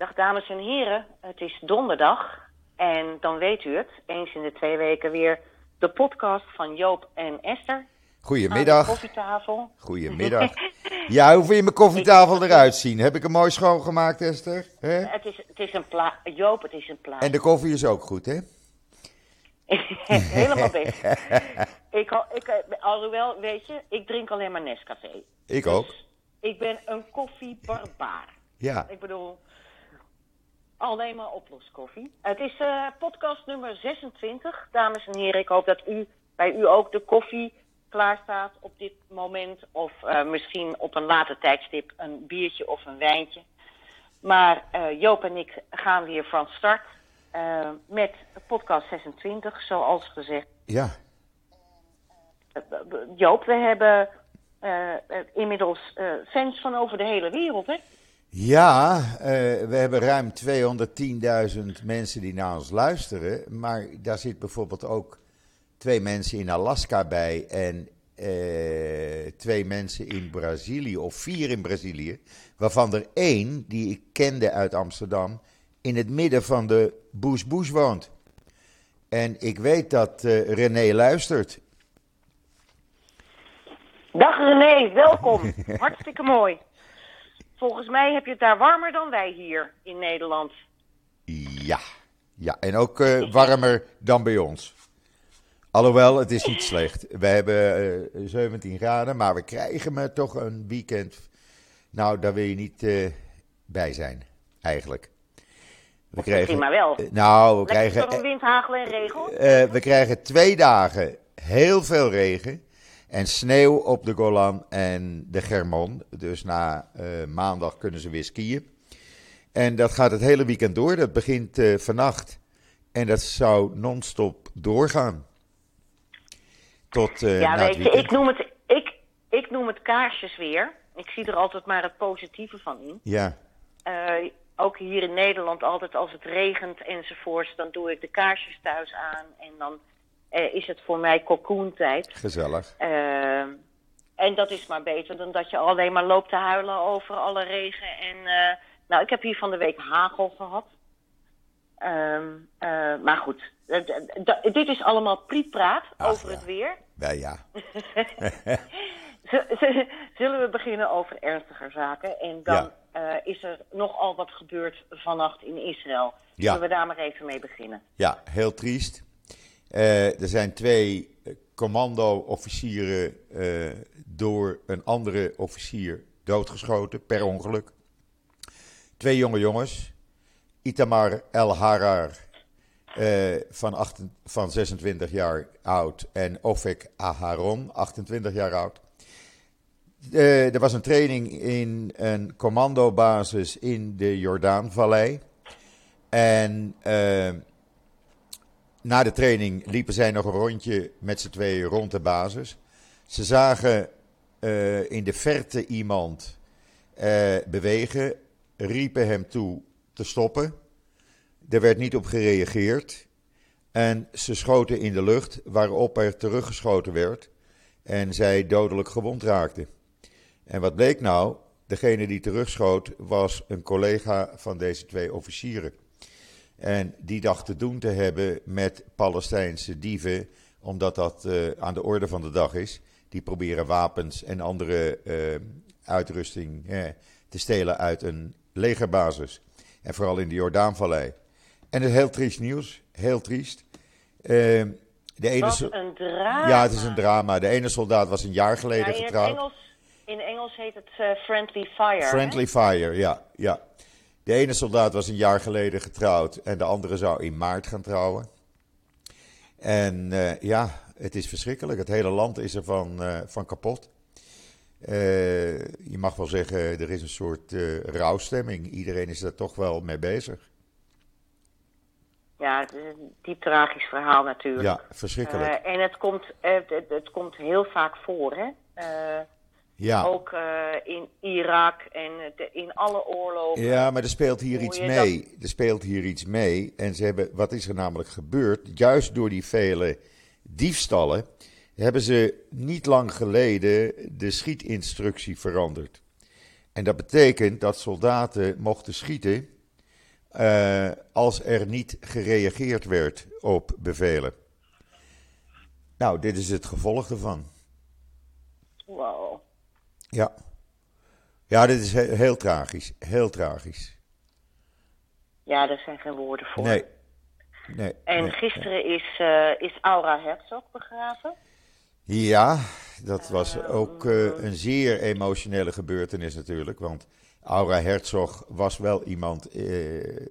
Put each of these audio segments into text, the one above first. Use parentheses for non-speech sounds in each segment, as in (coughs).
Dag dames en heren, het is donderdag en dan weet u het, eens in de twee weken weer de podcast van Joop en Esther. Goedemiddag. koffietafel. Goedemiddag. (laughs) Ja, hoe vind je mijn koffietafel eruit zien? Heb ik hem mooi schoongemaakt, Esther? Het is, het is een pla Joop, het is een plaat. En de koffie is ook goed, hè? (laughs) Helemaal best. (laughs) ik, ik, eh, alhoewel, weet je, ik drink alleen maar Nescafé. Ik ook. Dus ik ben een koffiebarbaar. Ja. Ik bedoel, alleen maar oploskoffie. Het is eh, podcast nummer 26, dames en heren. Ik hoop dat u bij u ook de koffie klaar staat op dit moment. Of eh, misschien op een later tijdstip een biertje of een wijntje. Maar eh, Joop en ik gaan weer van start met podcast 26, zoals gezegd. Ja. Joop, we hebben inmiddels fans van over de hele wereld, hè? Ja, eh, we hebben ruim 210.000 mensen die naar ons luisteren. Maar daar zit bijvoorbeeld ook twee mensen in Alaska bij en eh, twee mensen in Brazilië, of vier in Brazilië. Waarvan er één, die ik kende uit Amsterdam, in het midden van de Bush Bush woont. En ik weet dat eh, René luistert. Dag René, welkom. (laughs) Hartstikke mooi. Volgens mij heb je het daar warmer dan wij hier in Nederland. Ja, ja en ook eh, warmer dan bij ons. Alhoewel, het is niet slecht. We hebben eh, 17 graden, maar we krijgen me toch een weekend. Nou, daar wil je niet eh, bij zijn, eigenlijk. We Misschien maar wel. eh, nou, we Lekker krijgen, storm, wind, hagel en regen. eh, we krijgen twee dagen heel veel regen en sneeuw op de Golan en de Germon. Dus na eh, maandag kunnen ze weer skiën. En dat gaat het hele weekend door. Dat begint eh, vannacht. En dat zou non-stop doorgaan. Tot eh ja, weet je, ik noem, het, ik, ik noem het kaarsjes weer. Ik zie er altijd maar het positieve van in. Ja, ook hier in Nederland, altijd als het regent enzovoorts, dan doe ik de kaarsjes thuis aan. En dan eh, is het voor mij cocoontijd. gezellig. Eh, en dat is maar beter dan dat je alleen maar loopt te huilen over alle regen. En, eh, nou, ik heb hier van de week hagel gehad. Ehm, eh, maar goed, dit is allemaal priepraat over ja. het weer. Ja, (laughs) ja. Zullen we beginnen over ernstiger zaken? En dan is er nogal wat gebeurd vannacht in Israël. Ja. Zullen we daar maar even mee beginnen? Ja, heel triest. Eh, er zijn twee eh, commando-officieren eh, door een andere officier doodgeschoten per ongeluk. Twee jonge jongens, Itamar El Harar van, van 26 jaar oud en Ofek Aharon, 28 jaar oud. Er was een training in een commandobasis in de Jordaanvallei. En na de training liepen zij nog een rondje met z'n tweeën rond de basis. Ze zagen eh, in de verte iemand eh, bewegen, riepen hem toe te stoppen. Er werd niet op gereageerd. En ze schoten in de lucht, waarop er teruggeschoten werd. En zij dodelijk gewond raakten. En wat bleek nou? Degene die terugschoot was een collega van deze twee officieren. En die dacht te doen te hebben met Palestijnse dieven, omdat dat eh, aan de orde van de dag is. Die proberen wapens en andere eh, uitrusting eh, te stelen uit een legerbasis. En vooral in de Jordaanvallei. En het is heel triest nieuws, heel triest. Eh, de ene Wat een drama. ja, het is een drama. De ene soldaat was een jaar Ja, geleden in, het getrouwd. Engels, in Engels heet het eh, friendly fire. hè? Friendly Fire, ja, ja. De ene soldaat was een jaar geleden getrouwd en de andere zou in maart gaan trouwen. En eh, ja, het is verschrikkelijk. Het hele land is er van, eh, van kapot. Eh, je mag wel zeggen, er is een soort rouwstemming. Iedereen is er toch wel mee bezig. Ja, het is een diep tragisch verhaal natuurlijk. Ja, verschrikkelijk. En het komt, het, het komt heel vaak voor, hè? Eh, ja. Ook eh, in Irak en de- in alle oorlogen. Ja, maar er speelt hier iets mee. Er speelt hier iets mee. En ze hebben, wat is er namelijk gebeurd? Juist door die vele diefstallen hebben ze niet lang geleden de schietinstructie veranderd. En dat betekent dat soldaten mochten schieten uh, als er niet gereageerd werd op bevelen. Nou, dit is het gevolg ervan. Wow. Ja. Ja, dit is heel, heel tragisch. Heel tragisch. Ja, daar zijn geen woorden voor. Nee. nee en nee, gisteren Is, uh, is Aura Herzog begraven. Ja, dat was ook uh, een zeer emotionele gebeurtenis natuurlijk. Want Aura Herzog was wel iemand uh,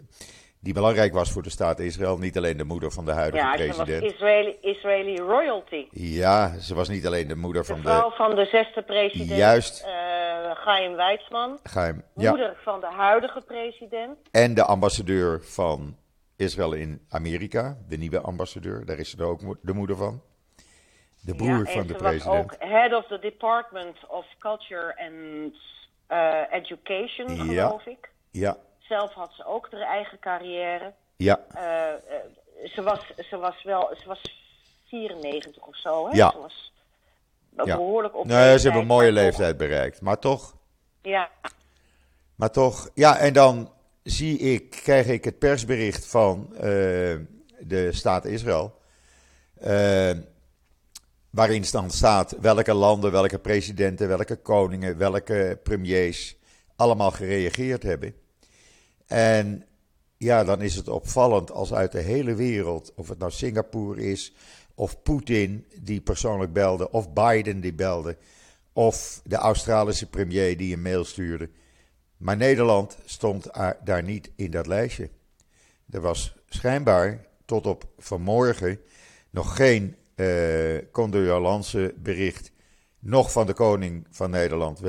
die belangrijk was voor de staat Israël. Niet alleen de moeder van de huidige ja, president. Ja, ze was Israëli, Israëli royalty. Ja, ze was niet alleen de moeder de van de... vrouw van de zesde president. Juist. Uh, Chaim ja. Moeder van de huidige president. En de ambassadeur van Israël in Amerika. De nieuwe ambassadeur. Daar is ze ook de moeder van. De broer ja, van de president. ook head of the Department of Culture and uh, Education, geloof ja. ik. Ja. Zelf had ze ook haar eigen carrière. Ja. Uh, ze, was, ze was wel, ze was 94 of zo, hè? Ja. Ze was behoorlijk op Nee, ze hebben een mooie leeftijd bereikt, maar toch. Ja. Maar toch, ja, en dan zie ik, krijg ik het persbericht van uh, de staat Israël. Uh, waarin dan staat welke landen, welke presidenten, welke koningen, welke premiers allemaal gereageerd hebben. En ja, dan is het opvallend als uit de hele wereld, of het nou Singapore is, of Poetin die persoonlijk belde, of Biden die belde, of de Australische premier die een mail stuurde. Maar Nederland stond daar niet in dat lijstje. Er was schijnbaar tot op vanmorgen nog geen uh, condolence bericht, nog van de koning van Nederland,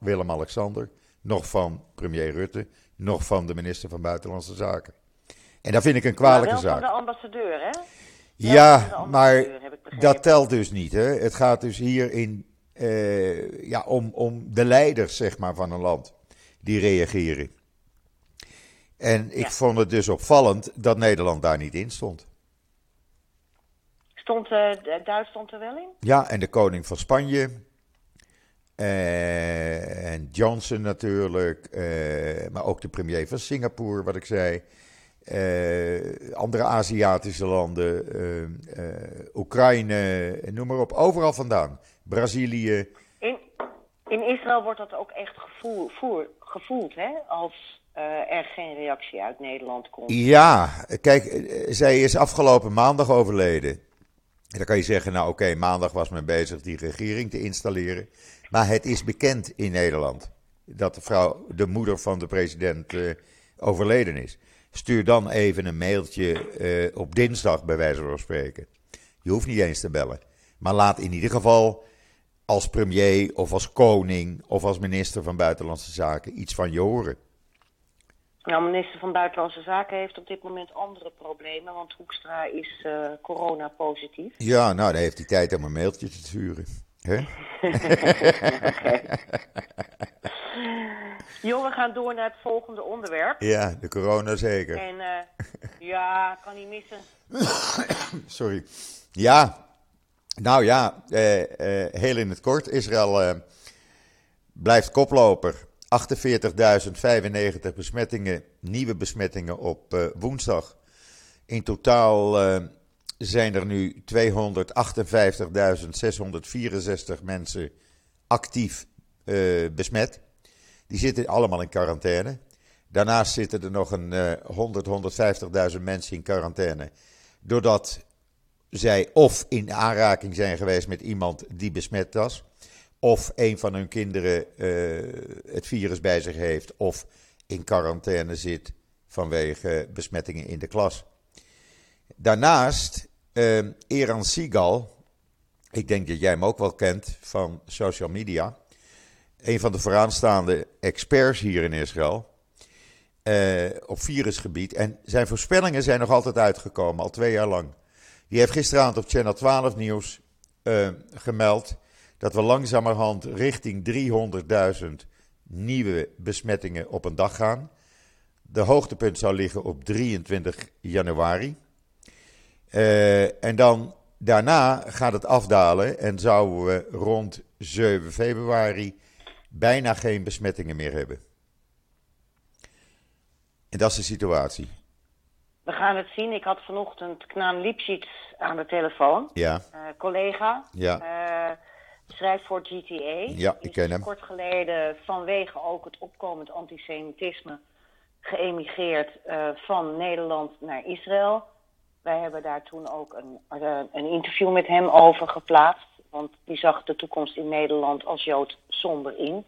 Willem-Alexander, nog van premier Rutte, nog van de minister van Buitenlandse Zaken. En dat vind ik een kwalijke maar wel zaak. van de ambassadeur, hè? Ja, maar dat telt dus niet. Hè? Het gaat dus hier in, uh, ja, om, om de leiders zeg maar, van een land die reageren. En ik Ja. vond het dus opvallend dat Nederland daar niet in stond. Stond eh, Duitsland er wel in? Ja, en de koning van Spanje. Eh, en Johnson natuurlijk. eh, maar ook de premier van Singapore, wat ik zei. eh, andere Aziatische landen. eh, eh, Oekraïne, noem maar op. Overal vandaan. Brazilië. In, in Israël wordt dat ook echt gevoel, voer, gevoeld, hè? Als er geen reactie uit Nederland komt. Ja, kijk, zij is afgelopen maandag overleden. Dan kan je zeggen, nou oké, maandag was men bezig die regering te installeren. Maar het is bekend in Nederland dat de vrouw, de moeder van de president, eh, overleden is. Stuur dan even een mailtje eh, op dinsdag, bij wijze van spreken. Je hoeft niet eens te bellen. Maar laat in ieder geval als premier of als koning of als minister van Buitenlandse Zaken iets van je horen. Nou, minister van Buitenlandse Zaken heeft op dit moment andere problemen, want Hoekstra is eh corona-positief. Ja, nou, dan heeft hij tijd om een mailtje te sturen. Hè? (laughs) Jo, we gaan door naar het volgende onderwerp. Ja, de corona zeker. En eh, ja, kan niet missen. (coughs) Sorry. Ja, nou ja, eh, heel in het kort. Israël blijft koploper. 48.095 besmettingen, nieuwe besmettingen op eh, woensdag. In totaal eh, zijn er nu 258.664 mensen actief eh, besmet. Die zitten allemaal in quarantaine. Daarnaast zitten er nog een eh 100, 150.000 mensen in quarantaine. Doordat zij of in aanraking zijn geweest met iemand die besmet was. Of een van hun kinderen eh, het virus bij zich heeft. Of in quarantaine zit vanwege besmettingen in de klas. Daarnaast, eh Eran Sigal. Ik denk dat jij hem ook wel kent van social media. Een van de vooraanstaande experts hier in Israël. eh, op virusgebied. En zijn voorspellingen zijn nog altijd uitgekomen, al twee jaar lang. Die heeft gisteravond op Channel 12 Nieuws gemeld dat we langzamerhand richting 300.000 nieuwe besmettingen op een dag gaan. De hoogtepunt zou liggen op 23 januari. Eh, en dan daarna gaat het afdalen en zouden we rond 7 februari bijna geen besmettingen meer hebben. En dat is de situatie. We gaan het zien. Ik had vanochtend Knaan Lipschitz aan de telefoon. Ja, Eh, collega. ja, eh, schrijft voor GTA. Ja, ik ken hem. kort geleden vanwege ook het opkomend antisemitisme geëmigreerd eh, van Nederland naar Israël. Wij hebben daar toen ook een, eh, een interview met hem over geplaatst. Want die zag de toekomst in Nederland als Jood somber in.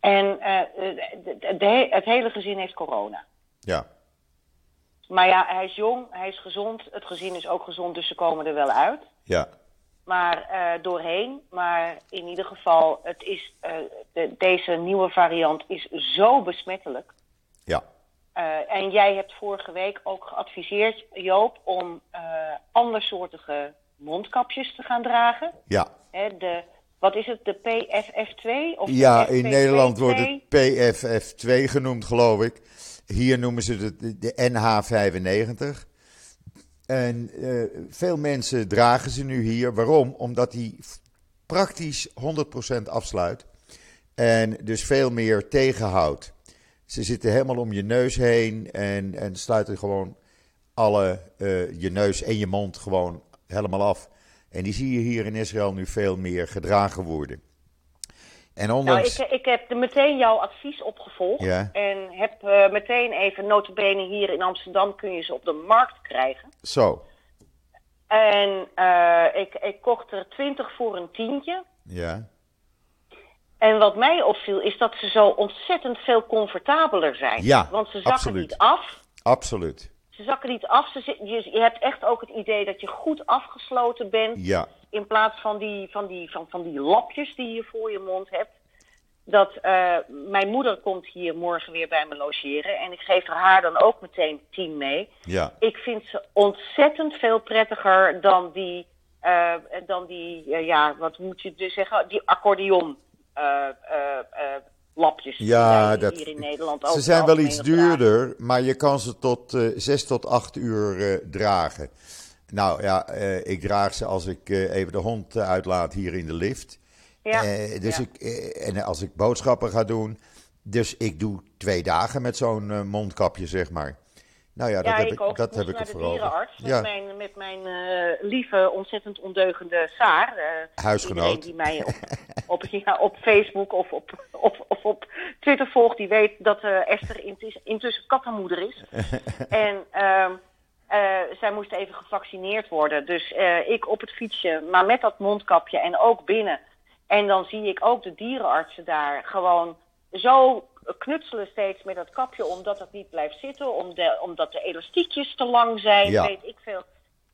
En eh, de- de- de- het hele gezin heeft corona. ja, Maar ja, hij is jong, hij is gezond. Het gezin is ook gezond, dus ze komen er wel uit. ja, Maar eh, doorheen. Maar in ieder geval, het is, eh, de, deze nieuwe variant is zo besmettelijk. ja, Eh, en jij hebt vorige week ook geadviseerd, Joop, om andersoortige mondkapjes te gaan dragen. ja. Hè, de, wat is het, de PFF2? Of de Ja, in FP2? Nederland wordt het PFF2 genoemd, geloof ik. Hier noemen ze het de- de NH95. En eh, veel mensen dragen ze nu hier. Waarom? Omdat die praktisch 100% afsluit. En dus veel meer tegenhoudt. Ze zitten helemaal om je neus heen en, en sluiten gewoon alle, eh, je neus en je mond gewoon helemaal af. En die zie je hier in Israël nu veel meer gedragen worden. En Nou, ondanks... ik, ik heb meteen jouw advies opgevolgd. Ja. En heb eh, meteen even, notabene hier in Amsterdam kun je ze op de markt krijgen. Zo, En eh, ik, ik kocht er 20 voor een tientje. ja, En wat mij opviel is dat ze zo ontzettend veel comfortabeler zijn. Ja, Want ze zakken absoluut. niet af. absoluut. Ze zakken niet af. Ze, je hebt echt ook het idee dat je goed afgesloten bent. Ja, In plaats van die, van die, van, van die lapjes die je voor je mond hebt. Dat, eh, mijn moeder komt hier morgen weer bij me logeren. En ik geef er haar dan ook meteen tien mee. ja, Ik vind ze ontzettend veel prettiger dan die, eh, dan die eh, ja, wat moet je dus zeggen, die accordeon lapjes. ja die dat, hier in Nederland ze over zijn wel iets duurder, maar je kan ze tot 6 tot 8 uur dragen. Nou ja, eh, ik draag ze als ik eh, even de hond eh, uitlaat hier in de lift. Ja, dus ja. ik, en als ik boodschappen ga doen. Dus ik doe twee dagen met zo'n mondkapje, zeg maar. Nou ja, dat ja, heb ik ook. dat ik heb ik naar er de dierenarts met Ja, mijn, met mijn lieve, ontzettend ondeugende Saar. eh, Huisgenoot. Die mij op, op, (laughs) ja, op Facebook of op, of, of op Twitter volgt, die weet dat Esther intussen, intussen kattenmoeder is. (laughs) en ehm, eh, zij moest even gevaccineerd worden. Dus eh, ik op het fietsje, maar met dat mondkapje en ook binnen. En dan zie ik ook de dierenartsen daar gewoon zo knutselen steeds met dat kapje, omdat het niet blijft zitten, om de, omdat de elastiekjes te lang zijn, Ja. weet ik veel.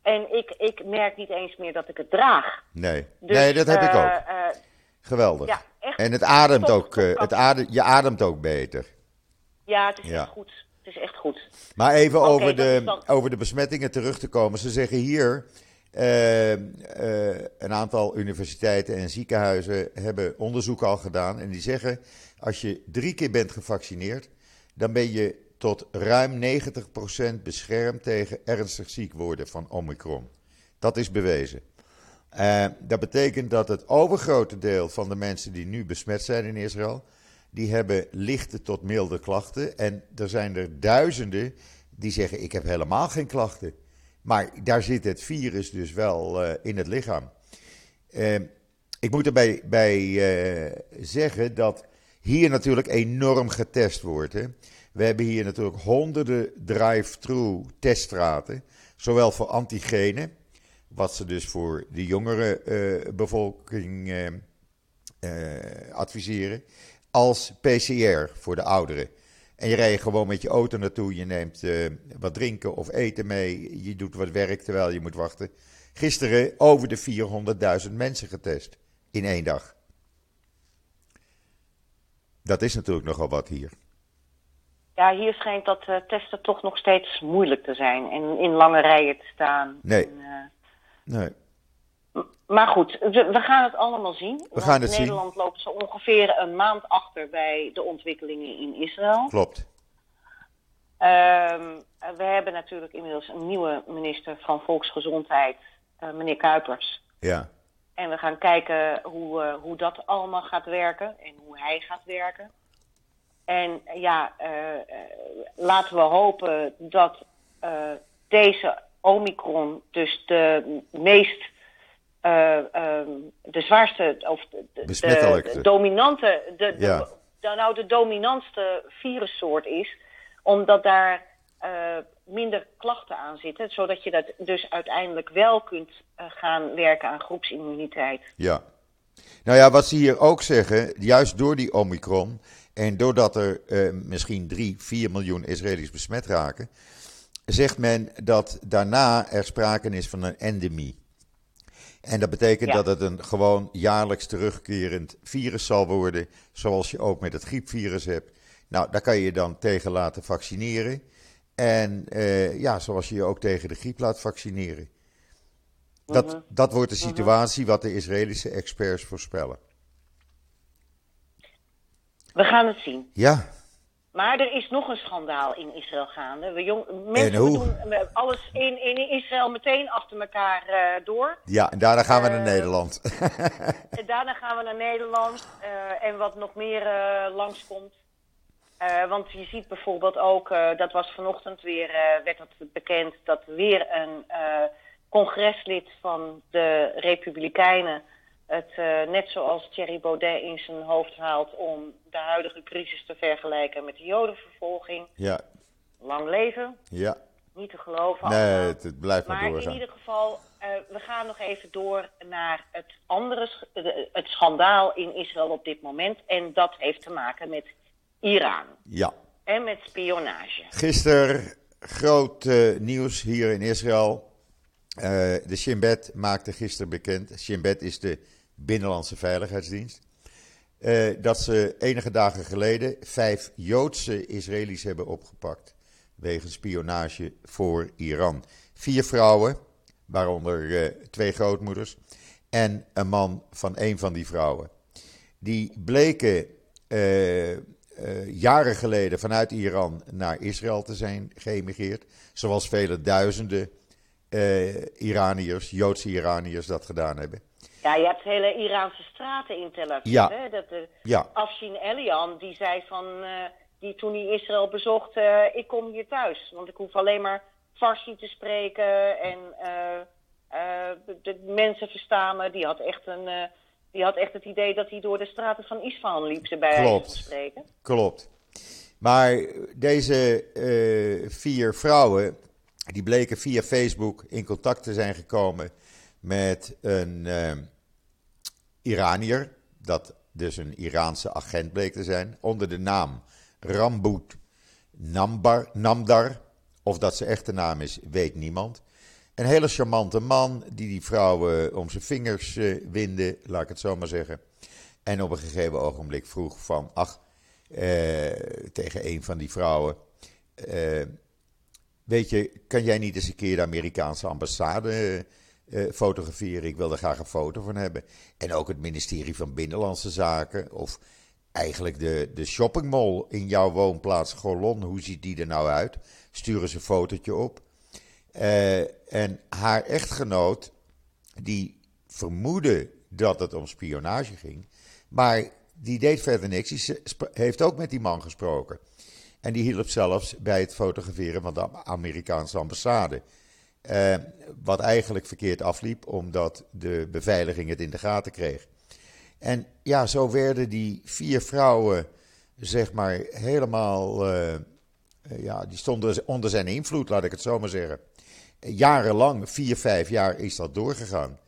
En ik, ik merk niet eens meer dat ik het draag. nee. Dus, nee, dat heb ik eh, ook. eh, Geweldig. ja, echt en het ademt ook, eh, het adem, je ademt ook beter. ja, het is Ja. goed. Het is echt goed. Maar even over, de, dan- over de besmettingen terug te komen. Ze zeggen hier, eh, eh, een aantal universiteiten en ziekenhuizen hebben onderzoek al gedaan. En die zeggen, als je drie keer bent gevaccineerd, dan ben je tot ruim 90% beschermd tegen ernstig ziek worden van Omicron. Dat is bewezen. Eh, dat betekent dat het overgrote deel van de mensen die nu besmet zijn in Israël, die hebben lichte tot milde klachten. En er zijn er duizenden die zeggen: Ik heb helemaal geen klachten. Maar daar zit het virus dus wel eh, in het lichaam. Eh, ik moet erbij bij, eh, zeggen dat hier natuurlijk enorm getest wordt. Hè. We hebben hier natuurlijk honderden drive-thru teststraten. Zowel voor antigenen, wat ze dus voor de jongere eh, bevolking eh, eh, adviseren, als PCR voor de ouderen. En je rijdt gewoon met je auto naartoe, je neemt eh, wat drinken of eten mee, je doet wat werk terwijl je moet wachten. Gisteren over de 400.000 mensen getest in één dag. Dat is natuurlijk nogal wat hier. Ja, hier schijnt dat eh, testen toch nog steeds moeilijk te zijn. En in lange rijen te staan. Nee. En, eh, Nee. Maar goed, we, we gaan het allemaal zien. We gaan het zien. Nederland loopt zo ongeveer een maand achter bij de ontwikkelingen in Israël. Klopt. Ehm, we hebben natuurlijk inmiddels een nieuwe minister van Volksgezondheid, eh, meneer Kuipers. Ja. En we gaan kijken hoe, eh, hoe dat allemaal gaat werken en hoe hij gaat werken. En eh, ja, laten we hopen dat deze Omicron dus de meest de zwaarste of de, de dominante de, de, nou de dominantste virussoort is, omdat daar minder klachten aan zitten, zodat je dat dus uiteindelijk wel kunt gaan werken aan groepsimmuniteit. Ja. Nou ja, wat ze hier ook zeggen, juist door die Omicron en doordat er uh, misschien 3, 4 miljoen Israëli's besmet raken, zegt men dat daarna er sprake is van een endemie. En dat betekent dat het een gewoon jaarlijks terugkerend virus zal worden, zoals je ook met het griepvirus hebt. Nou, daar kan je je dan tegen laten vaccineren. En uh, ja, zoals je je ook tegen de griep laat vaccineren. Dat, mhm. dat wordt de mhm. situatie wat de Israëlische experts voorspellen. We gaan het zien. Ja. Maar er is nog een schandaal in Israël gaande. We jong, mensen doen alles in, in Israël meteen achter elkaar uh, door. Ja, en daarna gaan we naar uh, Nederland. (laughs) en daarna gaan we naar Nederland. Uh, en wat nog meer langskomt. want je ziet bijvoorbeeld ook, dat was vanochtend weer, werd dat bekend, dat weer een congreslid van de Republikeinen het uh, net zoals Thierry Baudet in zijn hoofd haalt om de huidige crisis te vergelijken met de jodenvervolging. Ja. Lang leven. Ja. Niet te geloven. Nee, het, het, blijft maar doorgaan. in ieder geval, uh, we gaan nog even door naar het andere, het schandaal in Israël op dit moment. En dat heeft te maken met Iran. Ja. En met spionage. Gisteren groot uh, nieuws hier in Israël. Uh, de Shin Bet maakte gisteren bekend. Shin Bet is de Binnenlandse Veiligheidsdienst. Uh, dat ze enige dagen geleden vijf Joodse Israëli's hebben opgepakt. Wegens spionage voor Iran. Vier vrouwen, waaronder uh, twee grootmoeders. En een man van een van die vrouwen. Die bleken jaren geleden vanuit Iran naar Israël te zijn geëmigreerd. Zoals vele duizenden Iraniërs, Joodse Iraniërs dat gedaan hebben. Ja, je hebt hele Iraanse straten in Tel Aviv. Ja. Hè? Dat, de ja. Afshin Elian, die zei van, uh, die toen hij Israël bezocht, uh, ik kom hier thuis. Want ik hoef alleen maar Farsi te spreken en de, de, mensen verstaan me. Die had echt een... die had echt het idee dat hij door de straten van Isfahan liep, bij Klopt. spreken. Klopt. Maar deze vier vrouwen, die bleken via Facebook in contact te zijn gekomen met een Iranier, dat dus een Iraanse agent bleek te zijn, onder de naam Ramboet Nambar, Namdar. Of dat zijn echte naam is, weet niemand. Een hele charmante man die die vrouwen om zijn vingers uh, winde, laat ik het zo maar zeggen. En op een gegeven ogenblik vroeg van, ach, uh, tegen een van die vrouwen, uh, Weet je, kan jij niet eens een keer de Amerikaanse ambassade uh, fotograferen? Ik wil er graag een foto van hebben. En ook het ministerie van Binnenlandse Zaken. Of eigenlijk de, de shoppingmall in jouw woonplaats Golon. Hoe ziet die er nou uit? Stuur eens een fotootje op. Uh, en haar echtgenoot, die vermoedde dat het om spionage ging. Maar die deed verder niks. Die heeft ook met die man gesproken. En die hielp zelfs bij het fotograferen van de Amerikaanse ambassade. Eh, wat eigenlijk verkeerd afliep, omdat de beveiliging het in de gaten kreeg. En ja, zo werden die vier vrouwen, zeg maar, helemaal. Uh, ja, die stonden onder zijn invloed, laat ik het zo maar zeggen. Jarenlang, vier, vijf jaar, is dat doorgegaan.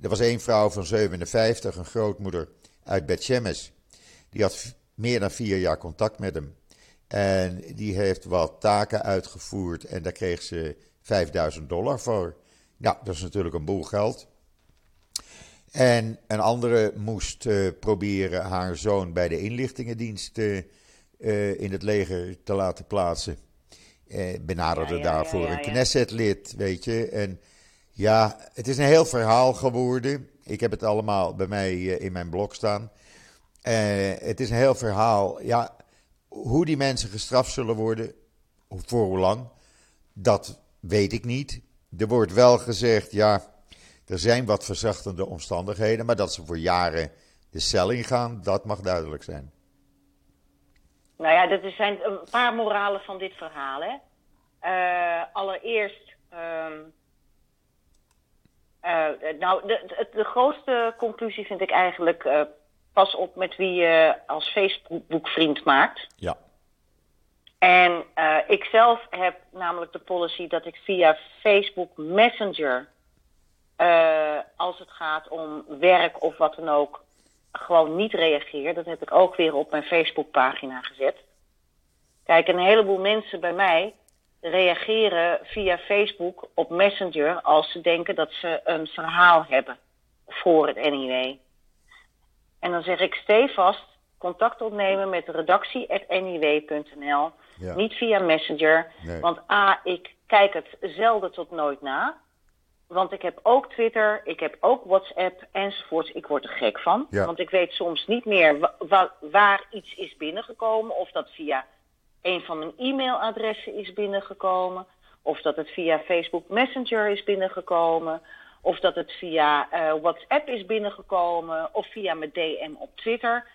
Er was één vrouw van 57, een grootmoeder uit Bet Die had meer dan vier jaar contact met hem. En die heeft wat taken uitgevoerd en daar kreeg ze 5000 dollar voor. Nou, dat is natuurlijk een boel geld. En een andere moest uh, proberen haar zoon bij de inlichtingendienst uh, uh, in het leger te laten plaatsen. benaderde ja, ja, daarvoor ja, een Knesset-lid, weet je. En ja, het is een heel verhaal geworden. Ik heb het allemaal bij mij in mijn blog staan. het is een heel verhaal. Ja, hoe die mensen gestraft zullen worden, voor hoe lang, dat weet ik niet. Er wordt wel gezegd, ja, er zijn wat verzachtende omstandigheden, maar dat ze voor jaren de cel ingaan, dat mag duidelijk zijn. Nou ja, er zijn een paar moralen van dit verhaal. Hè. Uh, allereerst, um, uh, nou, de, de, de, grootste conclusie vind ik eigenlijk: uh, pas op met wie je als Facebook-vriend maakt. Ja. En ik zelf heb namelijk de policy dat ik via Facebook Messenger, als het gaat om werk of wat dan ook, gewoon niet reageer. Dat heb ik ook weer op mijn Facebookpagina gezet. Kijk, een heleboel mensen bij mij reageren via Facebook op Messenger als ze denken dat ze een verhaal hebben voor het NIW. En dan zeg ik stevast contact opnemen met redactie.niw.nl. Ja. Niet via Messenger. Nee. Want A, ik kijk het zelden tot nooit na. Want ik heb ook Twitter, ik heb ook WhatsApp enzovoorts. Ik word er gek van. Ja. Want ik weet soms niet meer wa wa waar iets is binnengekomen. Of dat via een van mijn e-mailadressen is binnengekomen. Of dat het via Facebook Messenger is binnengekomen. Of dat het via uh, WhatsApp is binnengekomen. Of via mijn DM op Twitter.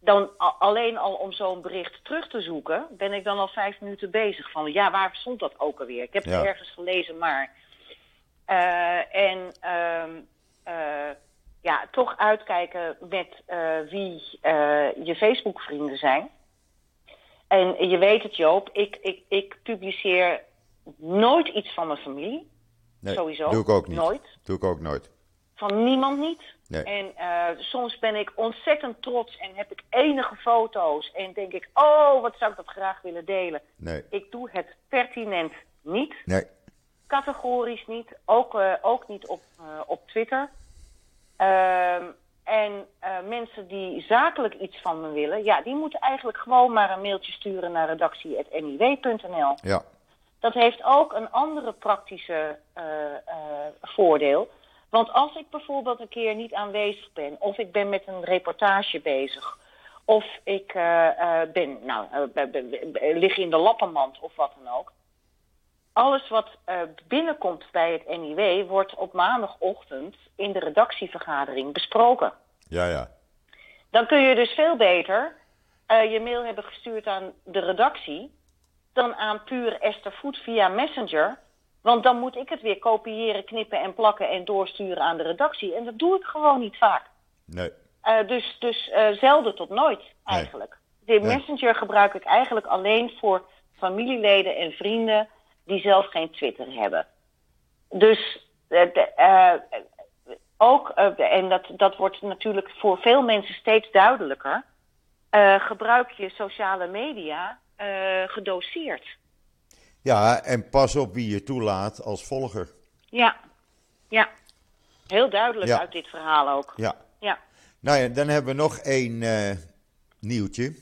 Dan alleen al om zo'n bericht terug te zoeken, ben ik dan al vijf minuten bezig. Van ja, waar stond dat ook alweer? Ik heb het ergens gelezen, maar. Uh, en ehm uh, ja, toch uitkijken met uh, wie je Facebook-vrienden zijn. En je weet het, Joop, ik, ik, ik publiceer nooit iets van mijn familie. Nee, Sowieso. Doe ik ook niet. Nooit. Doe ik ook nooit. Van niemand niet. Nee. En uh, soms ben ik ontzettend trots en heb ik enige foto's. En denk ik, oh, wat zou ik dat graag willen delen. Nee. Ik doe het pertinent niet. Nee. Categorisch niet. Ook, uh, ook niet op, uh, op Twitter. Ehm, en mensen die zakelijk iets van me willen, ja, die moeten eigenlijk gewoon maar een mailtje sturen naar redactie.niw.nl. Ja. Dat heeft ook een andere praktische voordeel. Want als ik bijvoorbeeld een keer niet aanwezig ben, of ik ben met een reportage bezig, of ik ben, nou, lig in de lappenmand of wat dan ook. Alles wat binnenkomt bij het NIW wordt op maandagochtend in de redactievergadering besproken. Ja, ja. Dan kun je dus veel beter je mail hebben gestuurd aan de redactie dan aan puur Esther Voet via Messenger. Want dan moet ik het weer kopiëren, knippen en plakken en doorsturen aan de redactie. En dat doe ik gewoon niet vaak. Nee. Uh, dus dus uh, zelden tot nooit eigenlijk. Nee. De. Messenger gebruik ik eigenlijk alleen voor familieleden en vrienden die zelf geen Twitter hebben. Dus de, ook, en dat, dat wordt natuurlijk voor veel mensen steeds duidelijker, gebruik je sociale media gedoseerd. Ja, en pas op wie je toelaat als volger. Ja, ja. Heel duidelijk ja. uit dit verhaal ook. Ja. ja. Nou ja, dan hebben we nog één nieuwtje.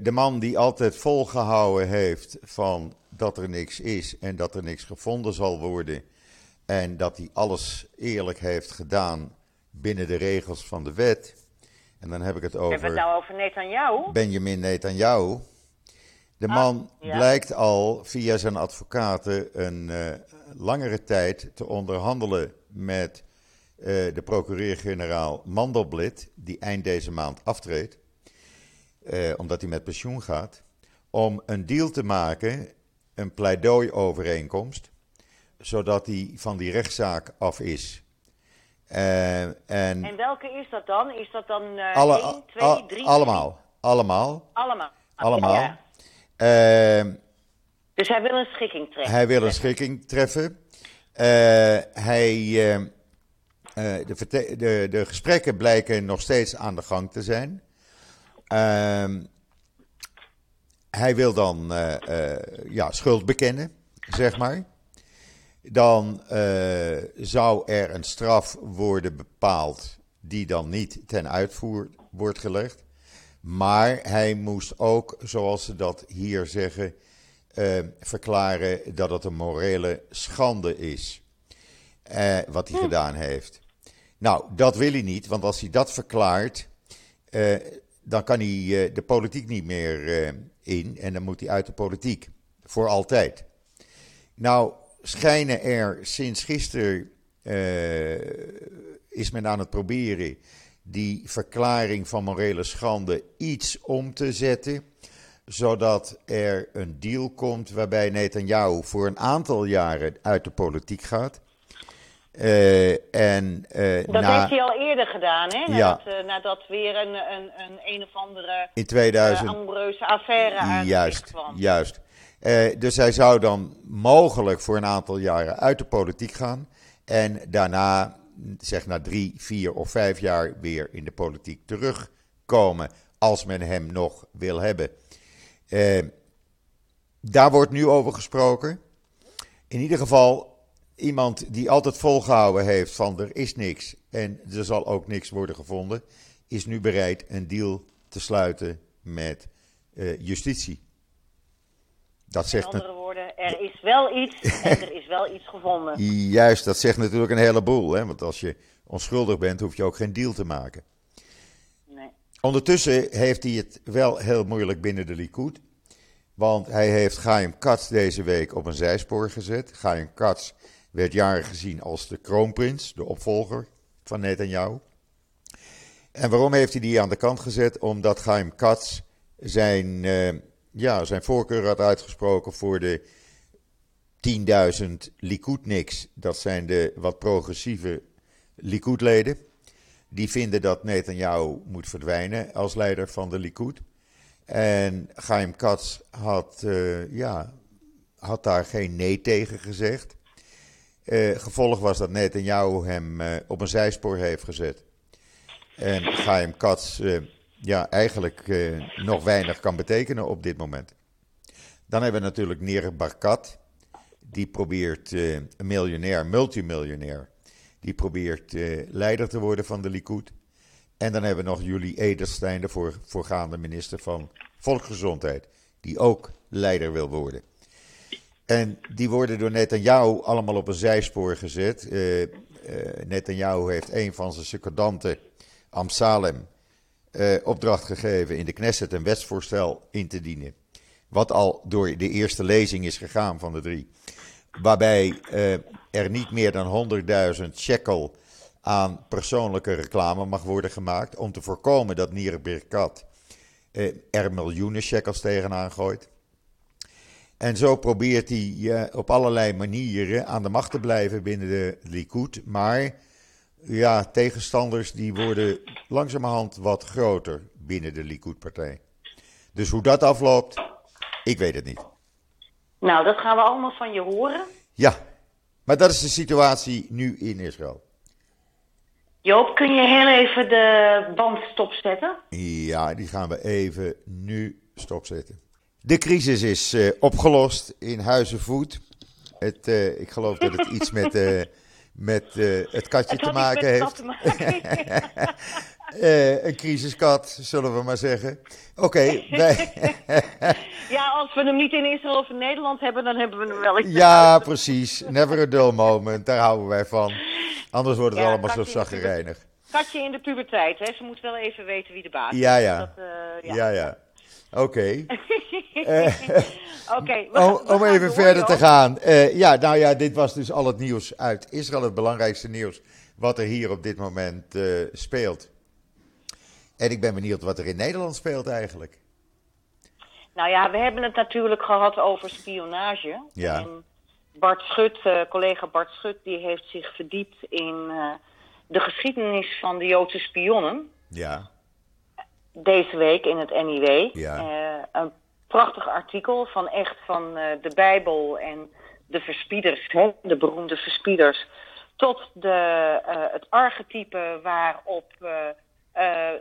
de man die altijd volgehouden heeft van dat er niks is en dat er niks gevonden zal worden en dat hij alles eerlijk heeft gedaan binnen de regels van de wet. En dan heb ik het over. Hebben we het nou over Netanyahu? Benjamin Netanyahu. De man ah, ja. blijkt al via zijn advocaten een uh, langere tijd te onderhandelen met uh, de procureur-generaal Mandelblit, die eind deze maand aftreedt, uh, omdat hij met pensioen gaat, om een deal te maken, een pleidooi-overeenkomst zodat hij van die rechtszaak af is. En, en welke is dat dan? Is dat dan alle, 1, 2, 3? Allemaal. Allemaal. Allemaal. Allemaal. Uh, dus hij wil een schikking treffen. Hij wil een schikking treffen. Uh, hij, de, de, de, gesprekken blijken nog steeds aan de gang te zijn. Ehm, hij wil dan ja, schuld bekennen, zeg maar dan uh, zou er een straf worden bepaald die dan niet ten uitvoer wordt gelegd. Maar hij moest ook, zoals ze dat hier zeggen, uh, verklaren dat het een morele schande is. Uh, wat hij hm. gedaan heeft. Nou, dat wil hij niet, want als hij dat verklaart, dan kan hij de politiek niet meer in en dan moet hij uit de politiek. Voor altijd. Nou, schijnen er sinds gisteren is men aan het proberen die verklaring van morele schande iets om te zetten, zodat er een deal komt waarbij Netanyahu voor een aantal jaren uit de politiek gaat. Uh, en, uh, dat heeft hij al eerder gedaan, hè? Nadat, ja. uh, nadat weer een, een, een, een of andere in 2000, ambreuze affaire uit juist, kwam. Juist, dus hij zou dan mogelijk voor een aantal jaren uit de politiek gaan. En daarna, zeg na drie, vier of vijf jaar, weer in de politiek terugkomen. Als men hem nog wil hebben. daar wordt nu over gesproken. In ieder geval iemand die altijd volgehouden heeft van er is niks en er zal ook niks worden gevonden, is nu bereid een deal te sluiten met uh, justitie. Dat zegt er is wel iets en er is wel iets gevonden. (laughs) Juist, dat zegt natuurlijk een heleboel. Hè? Want als je onschuldig bent, hoef je ook geen deal te maken. Nee. Ondertussen heeft hij het wel heel moeilijk binnen de Likud. Want hij heeft Chaim Katz deze week op een zijspoor gezet. Chaim Katz werd jaren gezien als de kroonprins, de opvolger van Netanyahu. En waarom heeft hij die aan de kant gezet? Omdat Chaim Katz zijn, uh, ja, zijn voorkeur had uitgesproken voor de 10.000 Likudniks. Dat zijn de wat progressieve Likudleden. Die vinden dat Netanyahu moet verdwijnen als leider van de Likud. En Chaim Katz had, uh, ja, had daar geen nee tegen gezegd. Uh, gevolg was dat Netanyahu hem uh, op een zijspoor heeft gezet. En Chaim Katz ja, eigenlijk nog weinig kan betekenen op dit moment. Dan hebben we natuurlijk Nir Barkat. Die probeert een miljonair, multimiljonair. Die probeert leider te worden van de Likud. En dan hebben we nog Julie Ederstein, de voor, voorgaande minister van Volksgezondheid. Die ook leider wil worden. En die worden door Netanyahu allemaal op een zijspoor gezet. Uh, uh, Netanyahu heeft een van zijn secondanten, Amsalem, uh, opdracht gegeven in de Knesset een wetsvoorstel in te dienen. Wat al door de eerste lezing is gegaan van de drie. Waarbij er niet meer dan 100.000 shekel aan persoonlijke reclame mag worden gemaakt. Om te voorkomen dat Nir Birkat er miljoenen shekels tegenaan gooit. En zo probeert hij uh, op allerlei manieren aan de macht te blijven binnen de Likud. Maar ja, tegenstanders die worden langzamerhand wat groter binnen de Likud-partij. Dus hoe dat afloopt, ik weet het niet. Nou, dat gaan we allemaal van je horen. Ja, maar dat is de situatie nu in Israël. Joop, kun je heel even de band stopzetten? Ja, die gaan we even nu stopzetten. De crisis is uh, opgelost in Huizenvoet. Het, uh, ik geloof dat het iets met, uh, met het katje het te maken heeft. Te maken. (laughs) (laughs) een crisiskat, zullen we maar zeggen. Oké. wij... (laughs) ja, als we hem niet in Israël of in Nederland hebben, dan hebben we hem wel Ja, precies. Never a dull moment. Daar houden wij van. Anders wordt het ja, allemaal zo zaggerijnig. Katje in de puberteit, hè? Ze moet wel even weten wie de baas is. Ja, ja. Dat, ja. ja, ja. Oké. (laughs) Oké. om, om even verder te gaan. Ja, nou ja, dit was dus al het nieuws uit Israël. Het belangrijkste nieuws wat er hier op dit moment speelt. En ik ben benieuwd wat er in Nederland speelt eigenlijk. Nou ja, we hebben het natuurlijk gehad over spionage. Ja. En Bart Schut, uh, collega Bart Schut, die heeft zich verdiept in de geschiedenis van de Joodse spionnen. Ja deze week in het NIW. Ja. Uh, een prachtig artikel van echt van de Bijbel en de verspieders, hè, de beroemde verspieders, tot de, het archetype waarop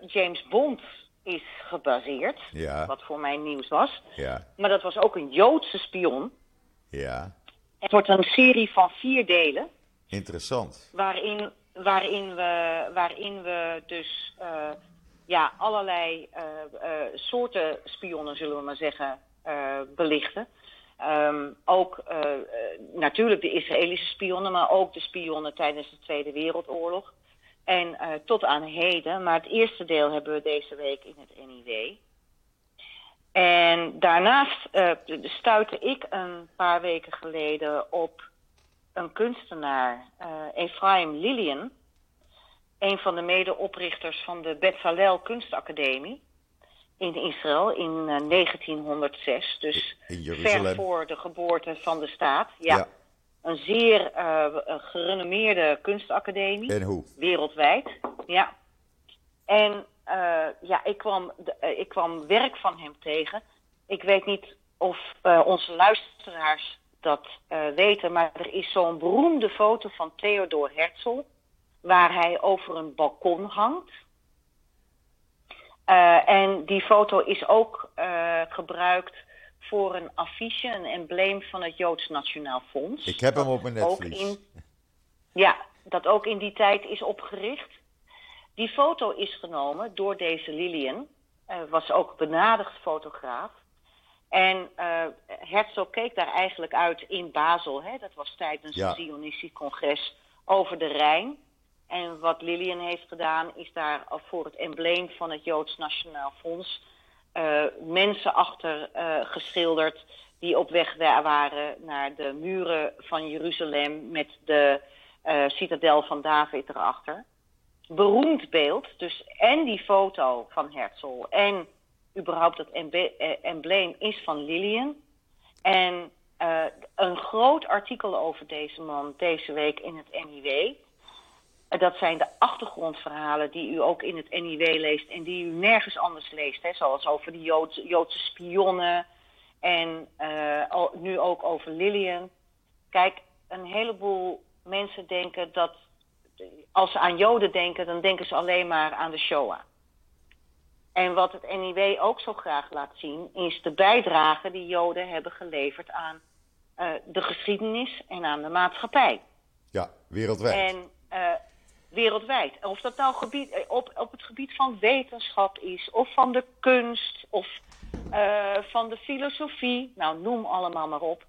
James Bond is gebaseerd. Ja. Wat voor mij nieuws was. Ja. Maar dat was ook een Joodse spion. Ja. Het wordt een serie van vier delen. Interessant. Waarin, waarin, we, waarin we dus ja, allerlei uh, uh, soorten spionnen, zullen we maar zeggen, belichten. Um, ook natuurlijk de Israëlische spionnen, maar ook de spionnen tijdens de Tweede Wereldoorlog. En tot aan heden, maar het eerste deel hebben we deze week in het NIW. En daarnaast stuitte ik een paar weken geleden op een kunstenaar, Ephraim Lillian een van de medeoprichters van de Bezalel Kunstacademie in Israël in 1906. Dus ver voor de geboorte van de staat. Ja. Een zeer gerenommeerde kunstacademie. En hoe? Wereldwijd, ja. En ja, ik kwam, ik kwam werk van hem tegen. Ik weet niet of onze luisteraars dat weten, maar er is zo'n beroemde foto van Theodor Herzl, waar hij over een balkon hangt. Uh, en die foto is ook uh, gebruikt voor een affiche, een embleem van het Joods Nationaal Fonds. Ik heb hem op mijn netvlies. In, ja, dat ook in die tijd is opgericht. Die foto is genomen door deze Lilian, was ook een benadigd fotograaf. En uh, Herzog keek daar eigenlijk uit in Basel. Hè? Dat was tijdens ja. een Zionistisch congres over de Rijn. En wat Lillian heeft gedaan, is daar voor het embleem van het Joods Nationaal Fonds uh, mensen achter uh, geschilderd die op weg waren naar de muren van Jeruzalem met de citadel van David erachter. Beroemd beeld, dus en die foto van Herzl en überhaupt dat embleem is van Lillian. En een groot artikel over deze man deze week in het NIW. Dat zijn de achtergrondverhalen die u ook in het NIW leest en die u nergens anders leest. Hè, zoals over de Joodse, Joodse spionnen en uh, nu ook over Lillian. Kijk, een heleboel mensen denken dat als ze aan Joden denken, dan denken ze alleen maar aan de Shoah. En wat het NIW ook zo graag laat zien, is de bijdrage die Joden hebben geleverd aan uh, de geschiedenis en aan de maatschappij. Ja, wereldwijd. En uh, wereldwijd. Of dat nou gebied, eh, op, op het gebied van wetenschap is, of van de kunst, of uh, van de filosofie. Nou, noem allemaal maar op.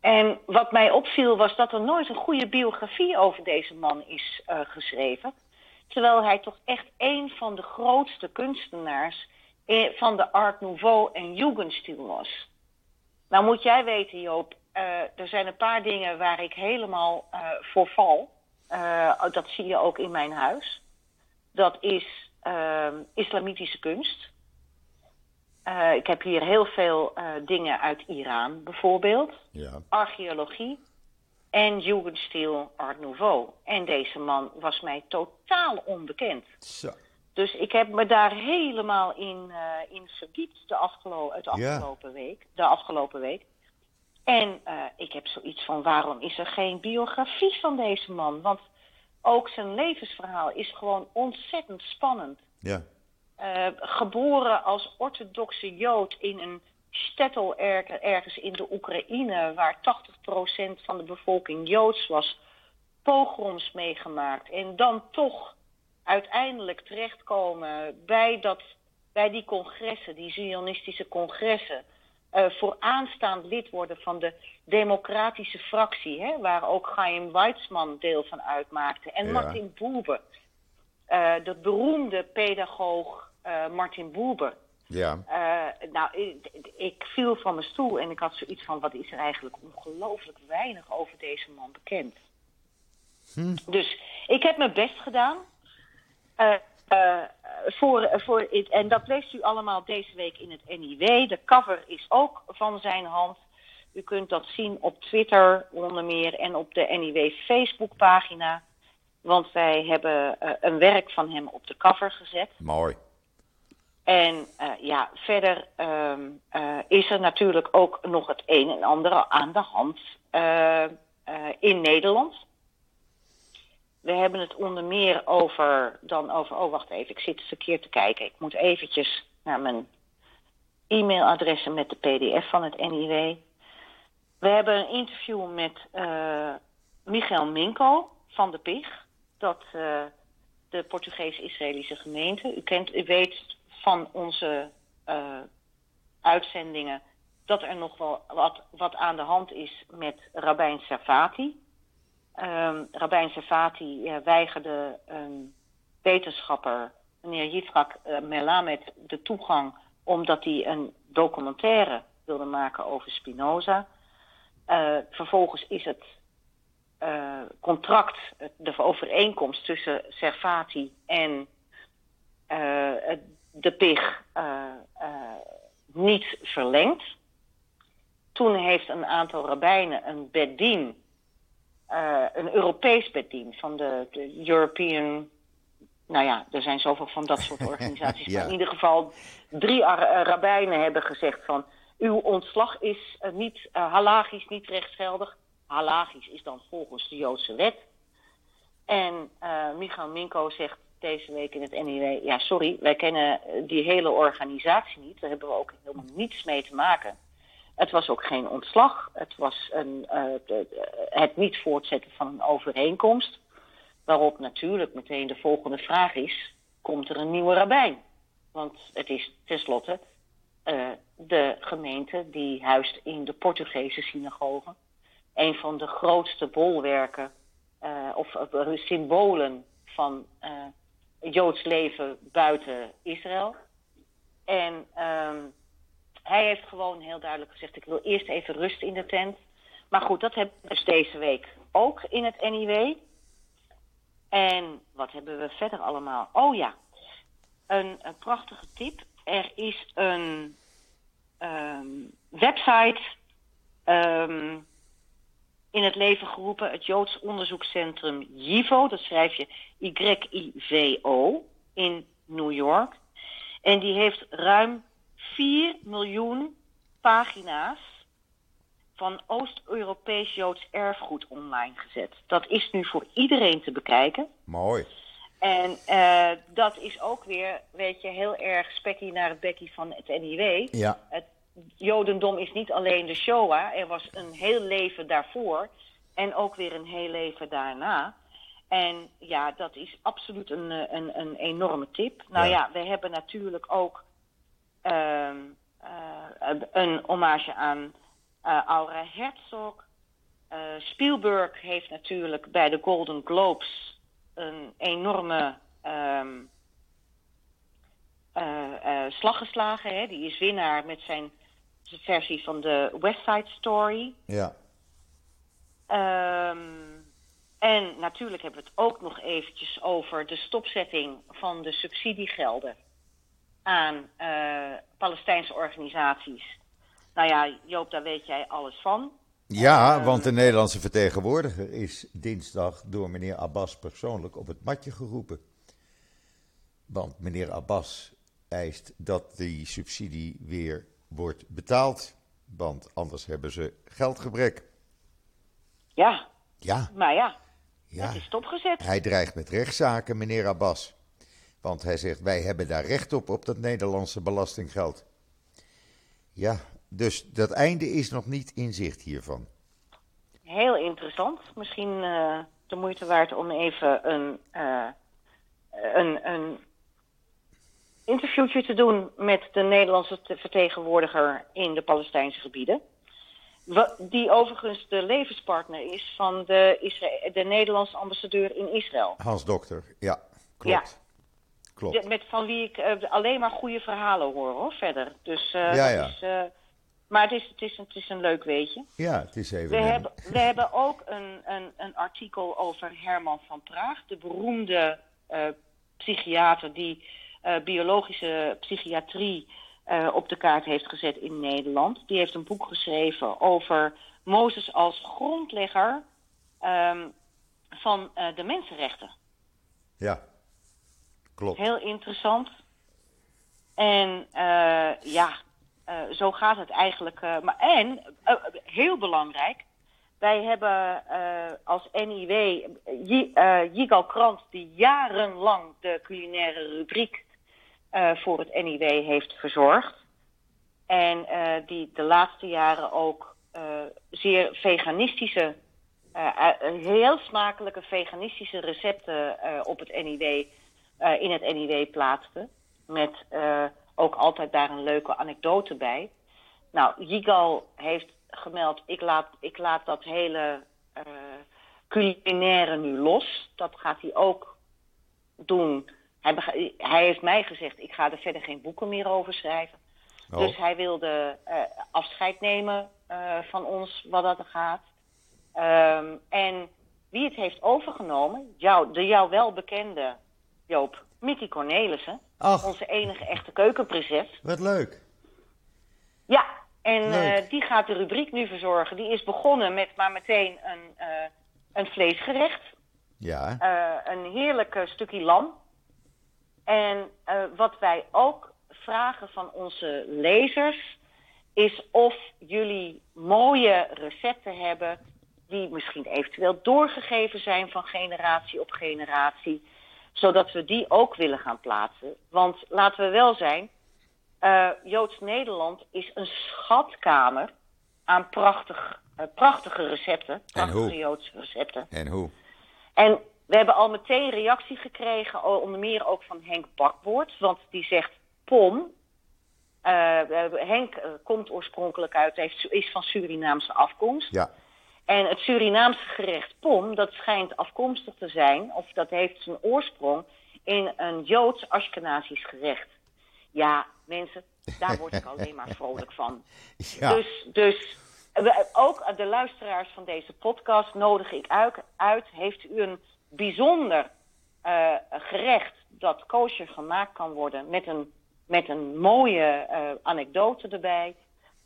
En wat mij opviel was dat er nooit een goede biografie over deze man is uh, geschreven. Terwijl hij toch echt een van de grootste kunstenaars van de Art Nouveau en Jugendstil was. Nou moet jij weten, Joop, er zijn een paar dingen waar ik helemaal uh, voor val. Uh, dat zie je ook in mijn huis. Dat is islamitische kunst. ik heb hier heel veel dingen uit Iran, bijvoorbeeld. Ja. Archeologie, en Jugendstil Art Nouveau. En deze man was mij totaal onbekend. Zo. Dus ik heb me daar helemaal in, in verdiept de, afgelo de afgelopen ja. week. De afgelopen week. En uh, ik heb zoiets van, waarom is er geen biografie van deze man? Want ook zijn levensverhaal is gewoon ontzettend spannend. Ja. Uh, geboren als orthodoxe Jood in een Stettel ergens in de Oekraïne, waar 80% van de bevolking Joods was, pogroms meegemaakt. En dan toch uiteindelijk terechtkomen bij, dat, bij die congressen, die Zionistische congressen. Uh, vooraanstaand lid worden van de democratische fractie, hè, waar ook Chaim Weizmann deel van uitmaakte. En ja. Martin Buber, uh, de beroemde pedagoog uh, Martin Buber. Ja. Nou, ik, ik, viel van mijn stoel en ik had zoiets van: wat is er eigenlijk ongelooflijk weinig over deze man bekend? Hm. Dus ik heb mijn best gedaan. Uh, voor, voor, en dat leest u allemaal deze week in het NIW. De cover is ook van zijn hand. U kunt dat zien op Twitter onder meer en op de NIW Facebookpagina. Want wij hebben een werk van hem op de cover gezet. Mooi. En uh, ja, verder um, uh, is er natuurlijk ook nog het een en ander aan de hand in Nederland. We hebben het onder meer over, dan over, oh wacht even, ik zit verkeerd te kijken. Ik moet eventjes naar mijn e-mailadressen met de pdf van het NIW. We hebben een interview met Michael Minko van de PIG. Dat de Portugees-Israëlische gemeente. U, kent, u weet van onze uh, uitzendingen dat er nog wel wat, wat aan de hand is met Rabijn Servati. Um, Rabijn Servati uh, weigerde een wetenschapper, meneer Yitzhak uh, Melamed, de toegang omdat hij een documentaire wilde maken over Spinoza. vervolgens is het contract, de overeenkomst tussen Servati en de PIG niet verlengd. Toen heeft een aantal rabbijnen een bedien, een Europees bedien van de, de European nou ja, er zijn zoveel van dat soort (laughs) organisaties. Maar in ieder geval, drie rabbijnen hebben gezegd van... uw ontslag is uh, niet, uh, halagisch niet rechtsgeldig. Halagisch is dan volgens de Joodse wet. En Michael Minko zegt deze week in het NIW... ja, sorry, wij kennen die hele organisatie niet. Daar hebben we ook helemaal niets mee te maken. Het was ook geen ontslag. Het was een, het niet voortzetten van een overeenkomst... Waarop natuurlijk meteen de volgende vraag is: komt er een nieuwe rabbijn? Want het is tenslotte uh, de gemeente die huist in de Portugese synagoge. Een van de grootste bolwerken uh, of symbolen van Joods leven buiten Israël. En um, hij heeft gewoon heel duidelijk gezegd: ik wil eerst even rust in de tent. Maar goed, dat hebben we dus deze week ook in het NIW. En wat hebben we verder allemaal? Oh ja, een, een prachtige tip. Er is een um, website um, in het leven geroepen, het Joods onderzoekscentrum JIVO, dat schrijf je Y-I-V-O, in New York. En die heeft ruim 4 miljoen pagina's van Oost-Europees Joods erfgoed online gezet. Dat is nu voor iedereen te bekijken. Mooi. En uh, dat is ook weer, weet je, heel erg spekkie naar het bekkie van het NIW. Ja. Het Jodendom is niet alleen de Shoah, er was een heel leven daarvoor en ook weer een heel leven daarna. En ja, dat is absoluut een, eh, een, een enorme tip. Nou ja, ja we hebben natuurlijk ook een hommage aan uh, Aura Herzog. Uh, Spielberg heeft natuurlijk bij de Golden Globes een enorme um, slag geslagen. Hè? Die is winnaar met zijn versie van de West Side Story. Ja. Um, en natuurlijk hebben we het ook nog eventjes over de stopzetting van de subsidiegelden aan Palestijnse organisaties nou ja, Joop, daar weet jij alles van. Ja, uh, want de Nederlandse vertegenwoordiger is dinsdag door meneer Abbas persoonlijk op het matje geroepen. Want meneer Abbas eist dat die subsidie weer wordt betaald. Want anders hebben ze geldgebrek. Ja. Ja. Maar ja, ja. het is stopgezet. Hij dreigt met rechtszaken, meneer Abbas. Want hij zegt, wij hebben daar recht op, op dat Nederlandse belastinggeld. Ja, dus dat einde is nog niet in zicht hiervan. Heel interessant. Misschien uh, de moeite waard om even een, uh, een, een interviewtje te doen met de Nederlandse vertegenwoordiger in de Palestijnse gebieden. Die overigens de levenspartner is van de, Isra de Nederlandse ambassadeur in Israël. Hans Dokter, ja, klopt. Ja. Klopt. Met van wie ik uh, alleen maar goede verhalen hoor, hoor, verder. Dus ja, ja. Is, maar het is, het, is, het is een leuk weetje. Ja, het is even. We, hebben, we (laughs) hebben ook een, een, een artikel over Herman van Praag, de beroemde psychiater die biologische psychiatrie op de kaart heeft gezet in Nederland. Die heeft een boek geschreven over Mozes als grondlegger um, van de mensenrechten. Ja, Heel interessant. En ja, uh, zo gaat het eigenlijk. Uh, maar, en, heel belangrijk, wij hebben als NIW Jigal Krant, die jarenlang de culinaire rubriek voor het NIW heeft verzorgd. En die de laatste jaren ook zeer veganistische, heel smakelijke veganistische recepten op het NIW, in het NIW plaatste. Met ook altijd daar een leuke anekdote bij. Nou, Yigal heeft gemeld, ik laat, ik laat dat hele uh, culinaire nu los. Dat gaat hij ook doen. Hij, hij, heeft mij gezegd, ik ga er verder geen boeken meer over schrijven. Oh. Dus hij wilde uh, afscheid nemen uh, van ons, wat dat er gaat. Um, en wie het heeft overgenomen, jou, de jou wel bekende Joop, Mickey Cornelissen, Ach, onze enige echte keukenprinses. wat leuk. Ja, en eh, die gaat de rubriek nu verzorgen. Die is begonnen met maar meteen een, eh, een vleesgerecht. Ja, Eh, een heerlijk stukje lam. En wat wij ook vragen van onze lezers is of jullie mooie recepten hebben die misschien eventueel doorgegeven zijn van generatie op generatie, zodat we die ook willen gaan plaatsen. Want laten we wel zijn, eh, Joods Nederland is een schatkamer aan prachtig, eh, prachtige recepten, prachtige hoe? Joodse recepten. en hoe? En we hebben al meteen reactie gekregen, onder meer ook van Henk Bakboord. Want die zegt, pom. eh, Henk komt oorspronkelijk uit, heeft, is van Surinaamse afkomst. Ja, En het Surinaamse gerecht pom, dat schijnt afkomstig te zijn, of dat heeft zijn oorsprong in een Joods Ashkenazisch gerecht. Ja, mensen, daar word ik alleen maar vrolijk van. (laughs) ja. Dus, dus ook de luisteraars van deze podcast nodig ik uit. Heeft u een bijzonder eh, gerecht dat kosher gemaakt kan worden met een, met een mooie eh, anekdote erbij?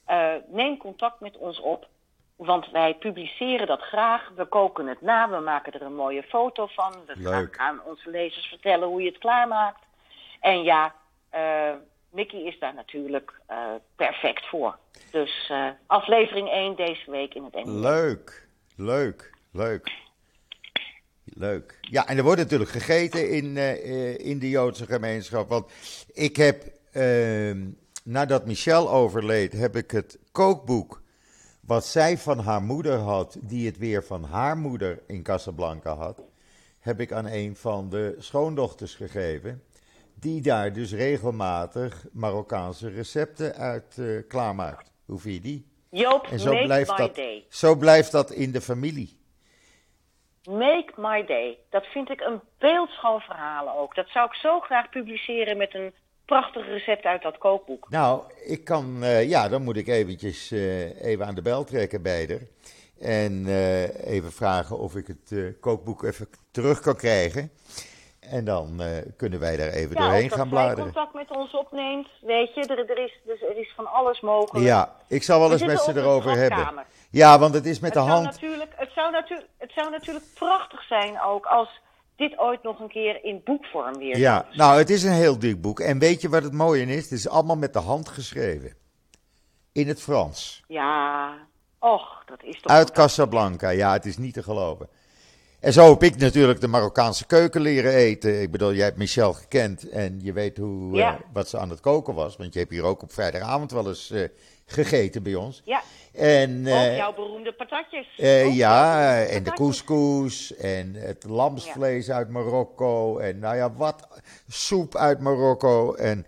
eh, neem contact met ons op. Want wij publiceren dat graag. We koken het na. We maken er een mooie foto van. We gaan aan onze lezers vertellen hoe je het klaarmaakt. En ja, eh Mickey is daar natuurlijk eh, perfect voor. Dus eh, aflevering 1 deze week in het Engels. Leuk, leuk, leuk. Leuk. Ja, en er wordt natuurlijk gegeten in, in de Joodse gemeenschap. Want ik heb, ehm, nadat Michel overleed, heb ik het kookboek wat zij van haar moeder had, die het weer van haar moeder in Casablanca had, heb ik aan een van de schoondochters gegeven. Die daar dus regelmatig Marokkaanse recepten uit eh, klaarmaakt. Hoe vind je die? Joop, En zo make blijft, my dat, day. zo blijft dat in de familie. Make my day. Dat vind ik een beeldschoon verhaal ook. Dat zou ik zo graag publiceren met een prachtig recept uit dat kookboek. Nou, ik kan, eh, ja, dan moet ik eventjes eh, even aan de bel trekken bij haar. En eh, even vragen of ik het kookboek even terug kan krijgen. En dan kunnen wij daar even Ja, doorheen gaan bladeren. contact met ons opneemt. Weet je, er, er, is, dus er is van alles mogelijk. Ja, ik zal wel We eens met ze erover hebben. Ja, want het is met Het de hand. natuurlijk, het, zou natuurlijk, het zou natuurlijk prachtig zijn ook als dit ooit nog een keer in boekvorm weer Ja, nou, het is een heel dik boek. En weet je wat het mooie in is? Het is allemaal met de hand geschreven. In het Frans. Ja, och, dat is toch... Uit Casablanca, ja, het is niet te geloven. En zo heb ik natuurlijk de Marokkaanse keuken leren eten. Ik bedoel, jij hebt Michel gekend en je weet hoe, Ja. eh, wat ze aan het koken was. Want je hebt hier ook op vrijdagavond wel eens eh, gegeten bij ons. Ja, En, ook eh, jouw beroemde patatjes. eh, ja, beroemde en de couscous en het lamsvlees uit Marokko. En nou ja, wat soep uit Marokko. En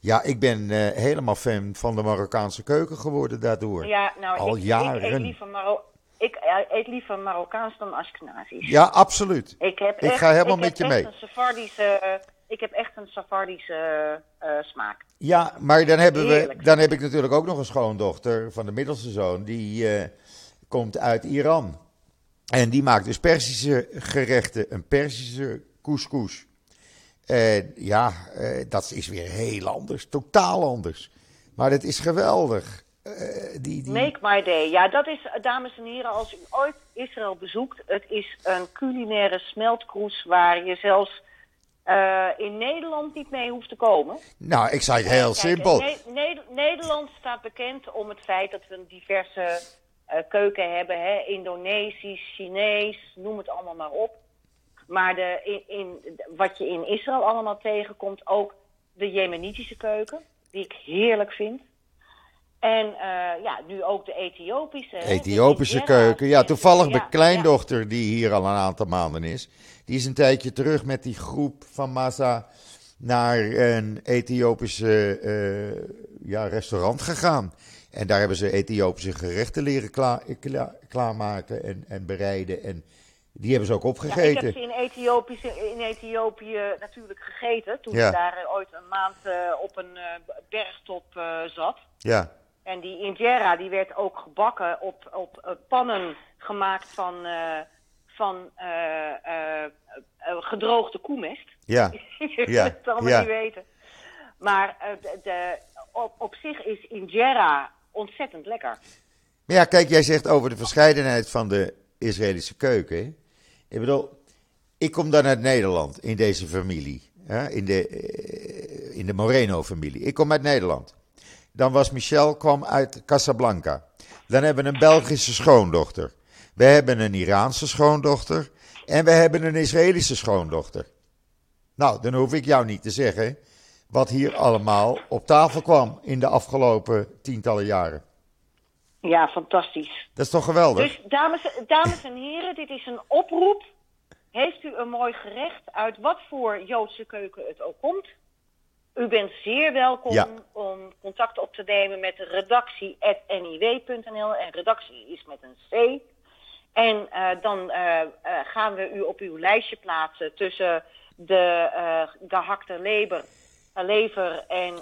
ja, ik ben eh, helemaal fan van de Marokkaanse keuken geworden daardoor. Ja, nou, Al ik, jaren. Ik eet liever, Maro ik eet liever Marokkaans dan Ashkenazisch. Ja, absoluut. Ik, heb Ik ga helemaal ik met je mee. Een Sephardische, ik heb echt een Sephardische eh, smaak. Ja, maar dan, hebben we, dan heb ik natuurlijk ook nog een schoondochter van de middelste zoon. Die eh, komt uit Iran. En die maakt dus Persische gerechten. Een Persische couscous. En ja, eh, dat is weer heel anders. Totaal anders. Maar het is geweldig. Eh, die, die... Make my day. Ja, dat is, eh, dames en heren, als u ooit Israël bezoekt, het is een culinaire smeltkroes waar je zelfs eh, in Nederland niet mee hoeft te komen. Nou, ik zei het heel Kijk, simpel. Ne- Ne- Nederland staat bekend om het feit dat we een diverse eh, keuken hebben. Hè? Indonesisch, Chinees, noem het allemaal maar op. Maar de, in, in, wat je in Israël allemaal tegenkomt, ook de Jemenitische keuken, die ik heerlijk vind. En eh, ja, nu ook de Ethiopische. Ethiopische keuken. Ja, toevallig Ja, mijn kleindochter, die hier al een aantal maanden is, die is een tijdje terug met die groep van Massa naar een Ethiopische eh, ja, restaurant gegaan. En daar hebben ze Ethiopische gerechten leren klaar, klaar- klaarmaken en, en bereiden. En die hebben ze ook Ja, ik opgegeten. heb ze in, Ethiopische, in Ethiopië natuurlijk gegeten. Toen Ja. ik daar eh, ooit een maand op een bergtop zat. Ja, En die injera die werd ook gebakken op, op eh, pannen gemaakt van, eh, van eh, gedroogde koemest. Ja, (laughs) Je Ja, wil het allemaal ja. niet weten. Maar de, de- op, op zich is injera ontzettend lekker. Maar ja, kijk, jij zegt over de verscheidenheid van de Israëlische keuken. hè. Ik bedoel, ik kom dan uit Nederland in deze familie. Hè, in de, in de Moreno-familie. Ik kom uit Nederland. Dan was Michel, kwam uit Casablanca. Dan hebben we een Belgische schoondochter. We hebben een Iraanse schoondochter. En we hebben een Israëlische schoondochter. Nou, dan hoef ik jou niet te zeggen wat hier allemaal op tafel kwam in de afgelopen tientallen jaren. Ja, fantastisch. Dat is toch geweldig? Dus dames, dames en heren, dit is een oproep. Heeft u een mooi gerecht uit wat voor Joodse keuken het ook komt? U bent zeer welkom Ja. om contact op te nemen met redactie.niw.nl. En redactie is met een C. En eh, dan eh, gaan we u op uw lijstje plaatsen tussen de eh, gehakte leber, eh, lever en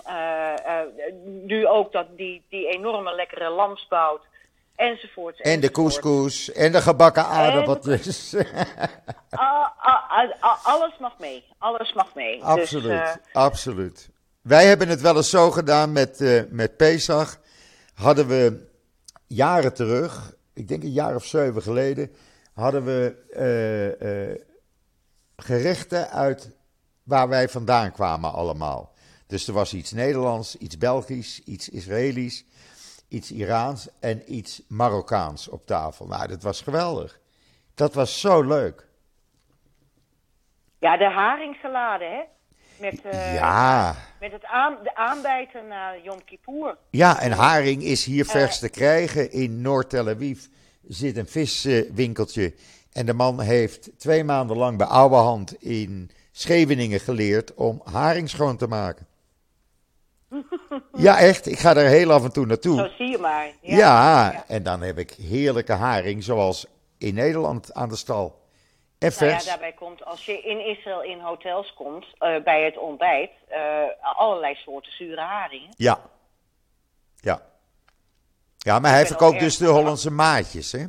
nu ook dat, die, die enorme lekkere lamsbout. Enzovoort. En de couscous en de gebakken aardappeltjes. Ah, ah, ah, alles mag mee. Alles mag mee. absoluut, Dus, eh, absoluut. Wij hebben het wel eens zo gedaan met, eh, met Pesach. Hadden we jaren terug, ik denk een jaar of zeven geleden, hadden we eh, gerechten uit waar wij vandaan kwamen allemaal. Dus er was iets Nederlands, iets Belgisch, iets Israëlisch, iets Iraans en iets Marokkaans op tafel. Nou, dat was geweldig. Dat was zo leuk. ja, de haringsalade, hè? Met, eh, Ja. met het aan, de aanbijten naar Yom Kippur. Ja, en haring is hier vers te krijgen. In Noord-Tel Aviv zit een viswinkeltje. En de man heeft twee maanden lang bij oude hand in Scheveningen geleerd om haring schoon te maken. Ja, echt. Ik ga er heel af en toe Zo naartoe. zie je maar. Ja, Ja. en dan heb ik heerlijke haring zoals in Nederland aan de stal. En Nou ja, daarbij komt, als je in Israël in hotels komt, eh, bij het ontbijt, eh, allerlei soorten zure haringen. Ja. Ja. Ja, maar hij verkoopt dus de Hollandse maatjes, hè?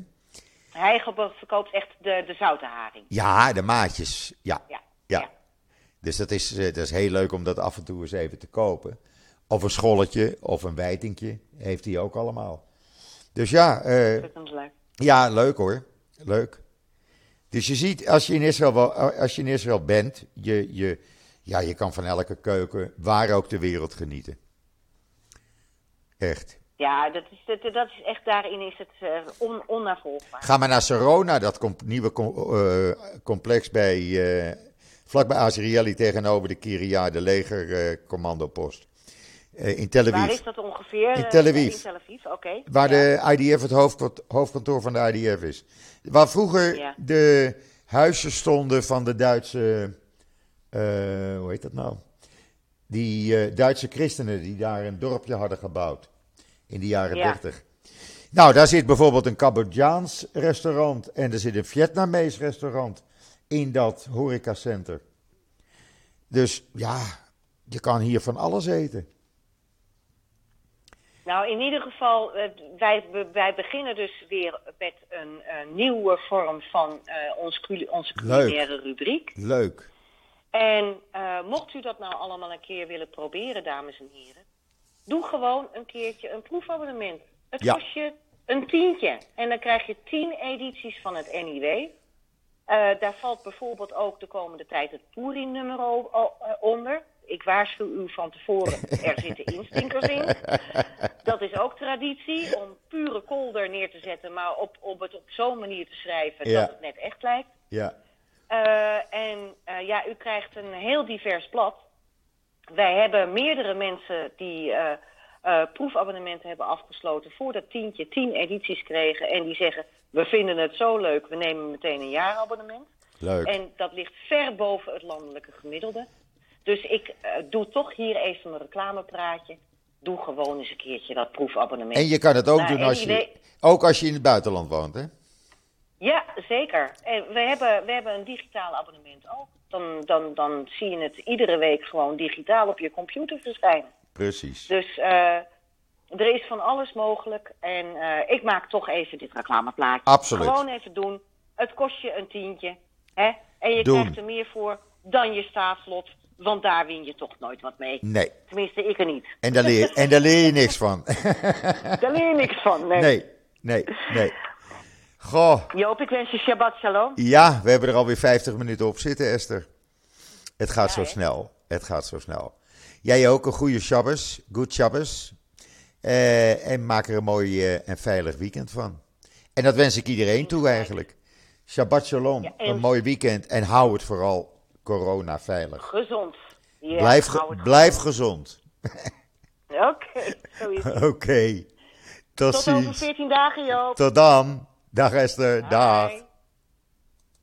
Hij verkoopt echt de, de zoute haring. Ja, de maatjes. Ja. Ja. Ja. Ja. Dus dat is, eh, dat is heel leuk om dat af en toe eens even te kopen. Of een scholletje of een wijtingje. Heeft hij ook allemaal. Dus ja, Ontzettend leuk. ja, leuk hoor. Leuk. Dus je ziet, als je in Israël, als je in Israël bent, je, je, ja, je kan van elke keuken, waar ook ter wereld, genieten. Echt. Ja, dat is, dat, dat is echt, daarin is het on, onnavolgbaar. Ga maar naar Sarona, dat nieuwe com- eh, complex bij, vlakbij Azrieli tegenover de Kiria, de legercommandopost. Eh in Tel Waar Aviv. is dat ongeveer? In Eh, Tel Aviv. Tel Aviv, oké. Waar Ja. de IDF het hoofdkant- hoofdkantoor van de IDF is. Waar vroeger Ja. de huizen stonden van de Duitse. eh, hoe heet dat nou? Die eh, Duitse christenen die daar een dorpje hadden gebouwd. In de jaren Ja. 30. Nou, daar zit bijvoorbeeld een Cambodjaans restaurant. En er zit een Vietnamees restaurant in dat horecacenter. Dus ja, je kan hier van alles eten. Nou, in ieder geval, eh, wij, wij beginnen dus weer met een, nieuwe vorm van eh, ons, onze Leuk. culinaire rubriek. Leuk. En eh, mocht u dat nou allemaal een keer willen proberen, dames en heren, doe gewoon een keertje een proefabonnement. Het Ja. kost je een tientje. En dan krijg je tien edities van het NIW. Daar valt bijvoorbeeld ook de komende tijd het Poerin-nummer onder. Ik waarschuw u van tevoren, er zitten instinkers in. (laughs) Dat is ook traditie, om pure kolder neer te zetten, maar op, op het op zo'n manier te schrijven Ja. dat het net echt lijkt. Ja. Eh, en eh, ja, u krijgt een heel divers blad. Wij hebben meerdere mensen die eh, proefabonnementen hebben afgesloten voor dat tientje, tien edities kregen. En die zeggen, we vinden het zo leuk, we nemen meteen een jaarabonnement. Leuk. En dat ligt ver boven het landelijke gemiddelde. Dus ik eh, doe toch hier even een reclamepraatje. Doe gewoon eens een keertje dat proefabonnement. En je kan het ook Nou, doen en als je, ook als je in het buitenland woont, hè? Ja, zeker. En we hebben, we hebben een digitaal abonnement ook. Dan, dan, dan zie je het iedere week gewoon digitaal op je computer verschijnen. Precies. Dus eh, er is van alles mogelijk. En eh, ik maak toch even dit reclameplaatje. Absoluut. Gewoon even doen. Het kost je een tientje. Hè? En je Doen. krijgt er meer voor dan je staatslot. Want daar win je toch nooit wat mee. Nee. Tenminste, ik er niet. En daar leer, en daar leer je niks van. (laughs) Daar leer je niks van. Nee. Nee, nee, nee. Goh, Joop, ik wens je Shabbat Shalom. ja, we hebben er alweer 50 minuten op zitten, Esther. Het gaat Ja, zo snel. Het gaat zo snel. Jij ook een goede Shabbos. Good Shabbos. Eh, en maak er een mooi eh, en veilig weekend van. En dat wens ik iedereen toe eigenlijk. Shabbat Shalom. Ja, en- Een mooi weekend. En hou het vooral corona veilig. Gezond. Ja, blijf, ge- blijf gezond. (laughs) Oké. (laughs) Oké. Tot, Tot over ziens. 14 dagen, Joop. Tot dan. Dag Esther. Dag.